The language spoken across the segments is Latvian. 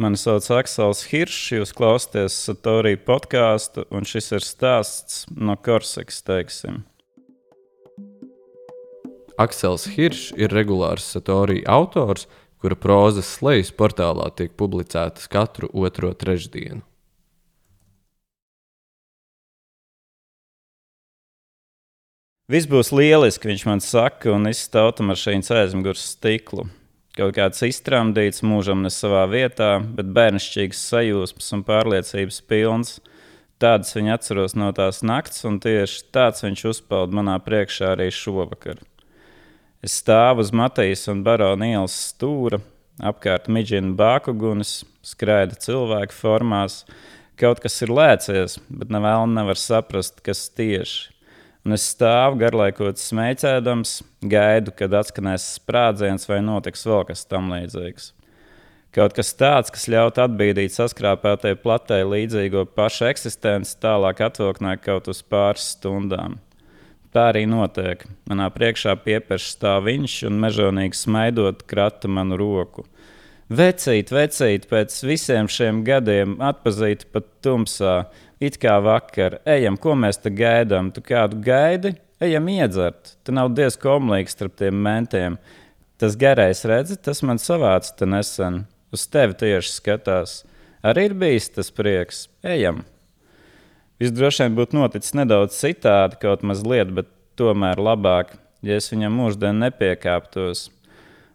Mani sauc Aksels Hiršs, jūs klausāties Satorija podkāstu, un šis ir stāsts no Korsakas, teiksim. Aksels Hiršs ir regulārs Satorija autors, kura prozas slejas portālā tiek publicētas katru otro trešdienu. Viss būs lieliski, viņš man saka, un izstāta mašīnas aizmugures stiklu kaut kāds iztramdīts, mūžam ne savā vietā, bet bērnišķīgs sajūsmas un pārliecības pilns. Tādas viņa atceros no tās nakts, un tieši tāds viņš uzpeld manā priekšā arī šovakar. Es stāvu uz Matejas un Barona ielas stūra, apkārt midžina bākugunis, skraida cilvēku formās. Kaut kas ir lēcies, bet nevēl nevar saprast, kas tieši. Un es stāvu garlaikot smēķēdams, gaidu, kad atskanēs sprādziens vai notiks vēl kas tam līdzīgs. Kaut kas tāds, kas ļautu atbīdīt saskrāpētai platē līdzīgo pašu eksistenci, tālāk atvilknē kaut uz pāris stundām. Tā arī notiek. Manā priekšā piepērš stāv viņš un mežonīgi smaidot krata manu roku. Vecīt, vecīt, pēc visiem šiem gadiem atpazīt pat tumsā, it kā vakar. Ejam, ko mēs te gaidām? Tu kādu gaidi? Ejam iedzert. Te nav diezgan omlīgs starp tiem mentiem. Tas garais redzi, tas man savāca nesen. Uz tevi tieši skatās. Arī ir bijis tas prieks. Ejam! Visdroši vien būtu noticis nedaudz citādi, kaut mazliet, bet tomēr labāk, ja es viņam mūždien nepiekāptos.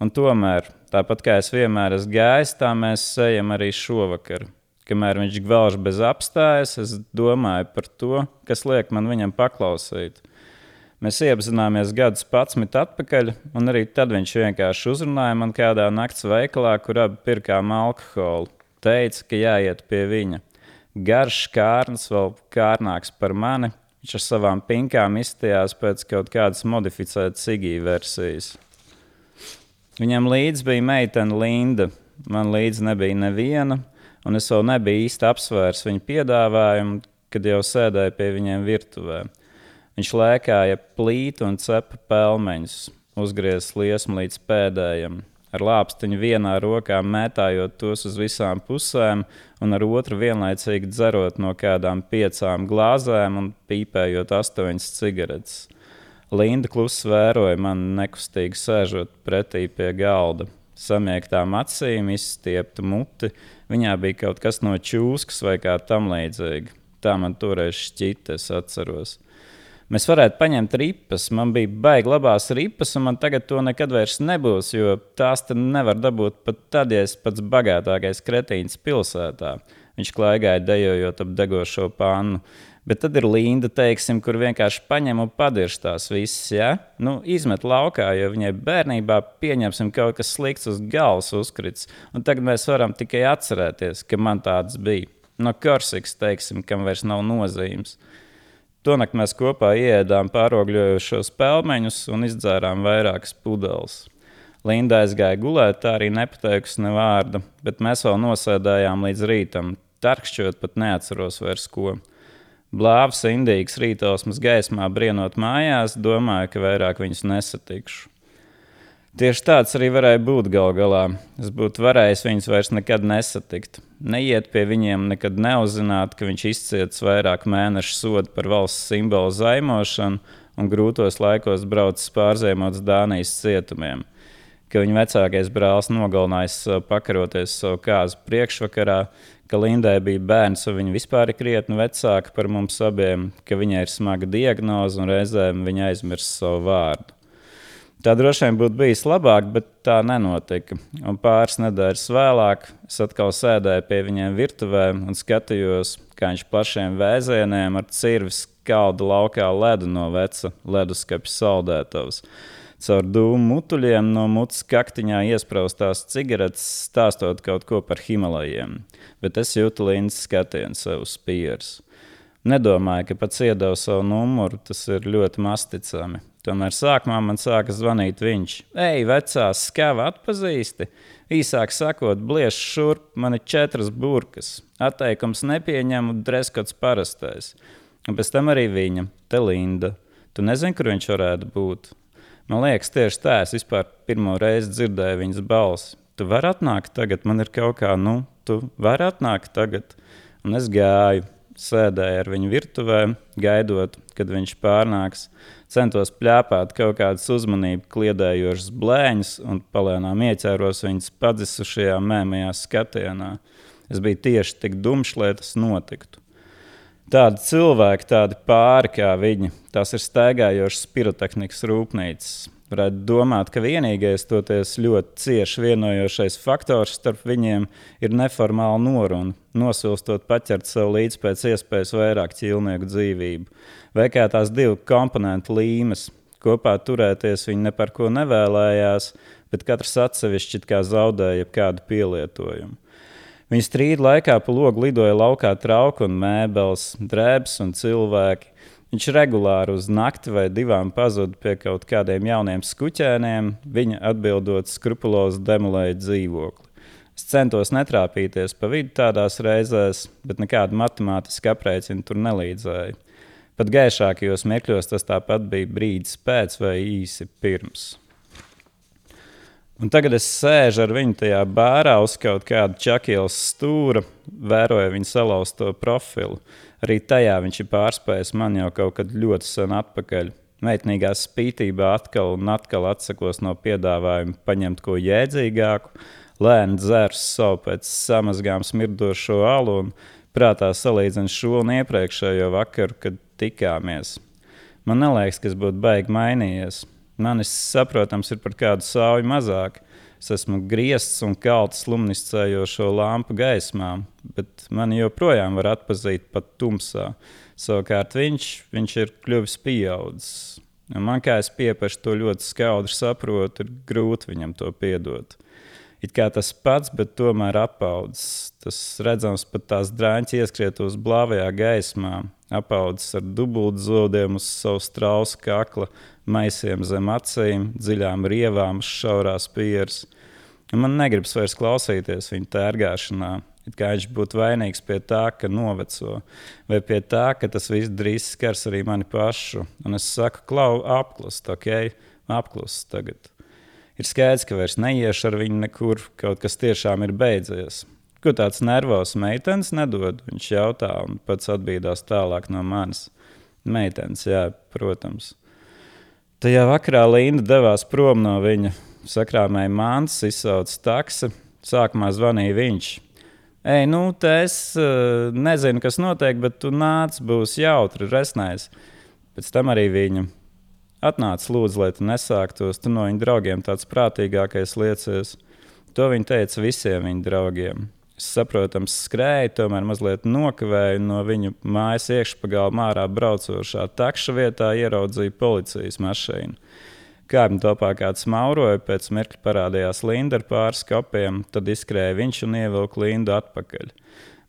Un tomēr, tāpat kā es vienmēr esmu gājis, tā mēs ejam arī šovakar kamēr viņš gvelž bez apstājas, es domāju par to, kas liek man viņam paklausīt. Mēs iepazināmies gadus patsmit atpakaļ, un arī tad viņš vienkārši uzrunāja man kādā nakts veikalā, kur abi pirkām alkoholu. Teica, ka jāiet pie viņa. Garš kārns, vēl kārnāks par mani. Viņš ar savām pinkām izstājās pēc kaut kādas modificētas Sigija versijas. Viņam līdzi bija meitene Linda. Man līdzi nebija neviena un es vēl nebiju īsti apsvērs viņa piedāvājumu, kad jau sēdēju pie viņiem virtuvē. Viņš lēkāja plītu un cepa pelmeņus, uzgriezis liesmu līdz pēdējiem, ar lāpstiņu vienā rokā mētājot tos uz visām pusēm, un ar otru vienlaicīgi dzerot no kādām piecām glāzēm un pīpējot astoņas cigaretes. Linda klusi vēroja mani nekustīgi sēžot pretī pie galda, samiegtām acīm, izstiepta muti, Viņā bija kaut kas no čūskas vai kā tam līdzīga. Tā man toreiz šķita, es atceros. Mēs varētu paņemt ripas. Man bija baigi labās ripas, un man tagad to nekad vairs nebūs, jo tās nevar dabūt pat tad, ja es pats bagātākais kretīns pilsētā. Viņš klaigāja dejojot ap degošo pannu. Bet tad ir Linda, teiksim, kur vienkārši paņem un padirž tās visas. Ja? Nu, izmet laukā, jo viņai bērnībā pieņemsim kaut kas slikts uz galvas uzkrits. Un tagad mēs varam tikai atcerēties, ka man tāds bija. No Korsikas, teiksim, kam vairs nav nozīmes. Tonakt mēs kopā ieēdām pārogļojušos pelmeņus un izdzērām vairākas pudeles. Linda aizgāja gulēt, tā arī nepateikusi ne vārda, bet mēs vēl nosēdējām līdz rītam. Tarkšķot pat neatceros vairs ko. Blāvs, indīgs rītausmas gaismā, brienot mājās, domāju, ka vairāk viņus nesatikšu. Tieši tāds arī varēja būt gal galā. Es būtu varējis viņus vairs nekad nesatikt. Neiet pie viņiem, nekad neuzzināt, ka viņš izcietis vairāk mēnešu sodu par valsts simbolu zaimošanu un grūtos laikos braucis pārziemots Dānijas cietumiem. Ka viņa vecākais brālis nogalinājis pakaroties savu kāzu priekšvakarā, ka Lindai bija bērns, un viņa vispār ir krietni vecāka par mums abiem, ka viņai ir smaga diagnoze un reizēm viņa aizmirst savu vārdu. Tā droši vien būtu bijis labāk, bet tā nenotika. Un pāris nedēļas vēlāk es atkal sēdēju pie viņiem virtuvē un skatījos, kā viņš plašiem vēzieniem ar cirvi skalda laukā ledu no veca leduskapja saldētavas caur dūmu mutuļiem no mutes kaktiņā iesprāstās cigaretes, stāstot kaut ko par Himalajiem. Bet es jūtu līnijas skatienu sev uz pieres. Nedomāju, ka pats iedevu savu numuru, tas ir ļoti masticami. Tomēr sākumā man sāka zvanīt viņš. Ej, vecā skava atpazīsti! Īsāk sakot, bliež šurp, man ir četras burkas. Atteikums nepieņemu, dreskots parastais. Un pēc tam arī viņa, te Linda. Tu nezini, kur viņš varētu būt? Man liekas, tieši tā es vispār pirmo reizi dzirdēju viņas balsi. Tu vari atnākt tagad, man ir kaut kā, nu, tu vari atnākt tagad. Un es gāju, sēdēju ar viņu virtuvē, gaidot, kad viņš pārnāks. Centos plēpāt kaut kādas uzmanību kliedējošas blēņas un palēnām ieķēros viņas padzisušajā mēmajā skatienā. Es biju tieši tik dumšs, lai tas notiktu. Tādi cilvēki, tādi pāri kā viņi, tās ir staigājošas pirotehnikas rūpnīcas, Varētu domāt, ka vienīgais toties ļoti cieši vienojošais faktors starp viņiem ir neformāla noruna, nosilstot paķert sev līdzi pēc iespējas vairāk ķīlnieku dzīvību, vai kā tās divu komponentu līmes. Kopā turēties viņi ne par ko nevēlējās, bet katrs atsevišķi kā zaudēja kādu pielietojumu. Viņa strīda laikā pa logu lidoja laukā trauki un mēbeles, drēbes un cilvēki. Viņš regulāri uz nakti vai divām pazuda pie kaut kādiem jauniem skuķēniem, viņa atbildot skrupulozi demolēja dzīvokli. Es centos netrāpīties pa vidu tādās reizēs, bet nekāda matemātiska aprēķina tur nelīdzēja. Pat gaišākajos mirkļos tas tāpat bija brīdis pēc vai īsi pirms. Un tagad es sēžu ar viņu tajā bērā uz kaut kāda čakielas stūra, vēroju viņa salauzto profilu. Arī tajā viņš ir pārspējis man jau kaut kad ļoti sen atpakaļ. Meitnīgā spītībā atkal un atkal atsakos no piedāvājuma paņemt ko jēdzīgāku, lēni dzērs savu pēc samazgām smirdošo alu un prātā salīdzinu šo un iepriekšējo vakaru, kad tikāmies. Man liekas, kas būtu baigi mainījies. Manis, saprotams, ir par kādu sauju mazāk, Es esmu griezts un kalts slumniscējošo lampu gaismā, bet mani joprojām var atpazīt pat tumsā. Savukārt viņš, viņš ir kļuvis pieaudzis. Man kā es piepašu to ļoti skaudri saprotu, ir grūti viņam to piedot. It kā tas pats, bet tomēr apaudzis. Tas redzams pat tās drāņķis ieskrietos blāvajā gaismā, apaudzis ar dubultzodiem uz savu strausu kakla, maisiem zem acīm, dziļām rievām, šaurās pieres. Un man negribas vairs klausīties viņa tērgāšanā. It kā viņš būtu vainīgs pie tā, ka noveco, vai pie tā, ka tas viss drīz skars arī mani pašu. Un es saku, klau, apklust, ok, apklust tagad. Ir skaidrs, ka vairs neiešu ar viņu nekur, kaut kas tiešām ir beidzies. Ko tāds nervos meitenes nedod? Viņš jautā, un pats atbīdās tālāk no manis. Meitenes, jā, protams. Tajā vakarā Linda devās prom no viņa. Sakrāmēja mans, izsauca taksi. Sākumā zvanīja viņš. Ei, nu, te es uh, nezinu, kas notiek, bet tu nāc, būs jautri, resnais. Pēc tam arī viņa atnāca, lūdzu, lai tu nesāktos. Tu no viņa draugiem tāds prātīgākais liecies. To viņa teica visiem viņa draugiem. Saprotams, skrēju, tomēr mazliet nokavēju no viņu mājas iekšpagalma ārā braucošā takša vietā, ieraudzīju policijas mašīnu. Kāpņu topā kāds mauroja, pēc mirkļa parādījās Linda ar pāris kopiem, tad izskrēja viņš un ievilka Lindu atpakaļ.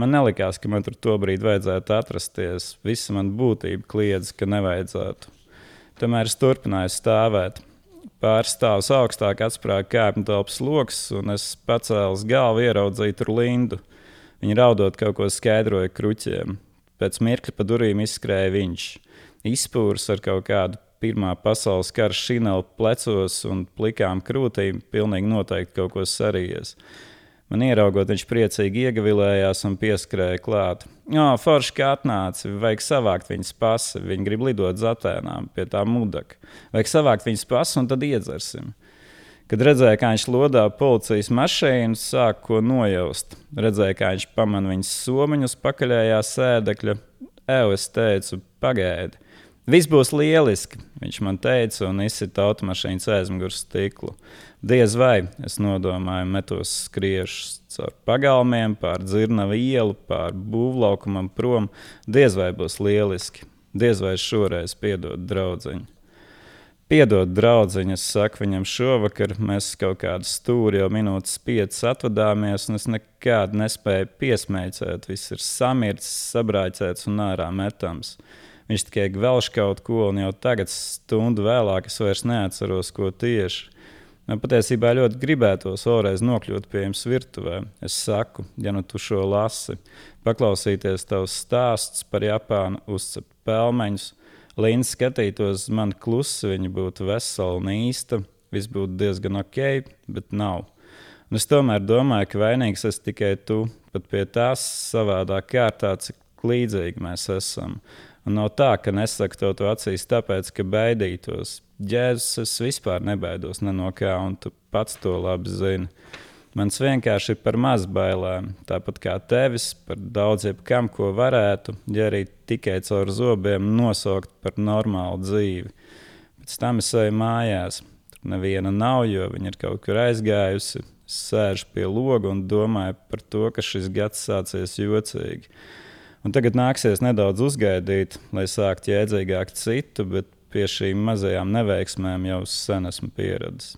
Man nelikās, ka man tur tobrīd vajadzētu atrasties. Visa man būtība kliedz, ka nevajadzētu. Tomēr es turpināju stāvēt. Pāris stāvus augstāk atsprāga kāpņu telpas lokus, un es pacēlu galvu, ieraudzīju tur Lindu. Viņa raudot kaut ko skaidroja kruķiem. Pēc mirkļa pa durvīm izskrēja viņš. Izpūrs ar kaut kādu Pirmā pasaules kara šinelu plecos un plikām krūtīm, pilnīgi noteikti kaut ko sarījies. Man ieraugot, viņš priecīgi iegavilējās un pieskrēja klāt. Jā, forši kā atnāca, vajag savākt viņas pasi. Viņi grib lidot uz Atēnām pie tā mudaka. Vajag savākt viņas pasi un tad iedzersim. Kad redzēju, kā viņš lodā policijas mašīnu, sāku ko nojaust. Redzēju, kā viņš pamana viņas somiņus pakaļējā sēdekļa. Evo, es teicu, pagaidi. Viss būs lieliski, viņš man teica, un izsita automašīnas aizmugures stiklu. Diez vai es nodomāju, metos skriešus caur pagalmiem, pār dzirnavu ielu, pār būvlaukumam prom. Diez vai būs lieliski, diez vai šoreiz piedod draudziņu. Piedod, draugiņ, es saku viņam šovakar, mēs kaut kādu stūri jau minūtes piecas atvadāmies, un es nekad nespēju piesmeicēt. Viss ir samirts, sabrāķēts un ārā metams. Viņš tikai gvelš kaut ko, un jau tagad, stundu vēlāk, es vairs neatceros, ko tieši. Man patiesībā ļoti gribētos vēlreiz nokļūt pie jums virtuvē. Es saku, ja nu tu šo lasi, paklausīties tavs stāsts par Japānu, uzcept pelmeņus, Līna skatītos uz mani klusi, viņa būtu vesela un īsta, viss būtu diezgan ok, bet nav. Un es tomēr domāju, ka vainīgs esmu tikai tu, pat pie tās savādāk kārtā, cik līdzīgi mēs esam. Un nav tā, ka nesaku to, to acīs, tāpēc, ka baidītos. Jēzus es vispār nebaidos ne no kā, un tu pats to labi zini. Mans vienkārši ir par maz bailēm, tāpat kā tevis, par daudz jebkam, ko varētu, ja arī tikai caur zobiem nosaukt par normālu dzīvi. Pēc tam es eju mājās. Tur neviena nav, jo viņa ir kaut kur aizgājusi. Es sēžu pie loga un domāju par to, ka šis gads sācies jocīgi. Un tagad nāksies nedaudz uzgaidīt, lai sāktu jēdzīgāk citu, bet pie šīm mazajām neveiksmēm jau sen esmu pieradis.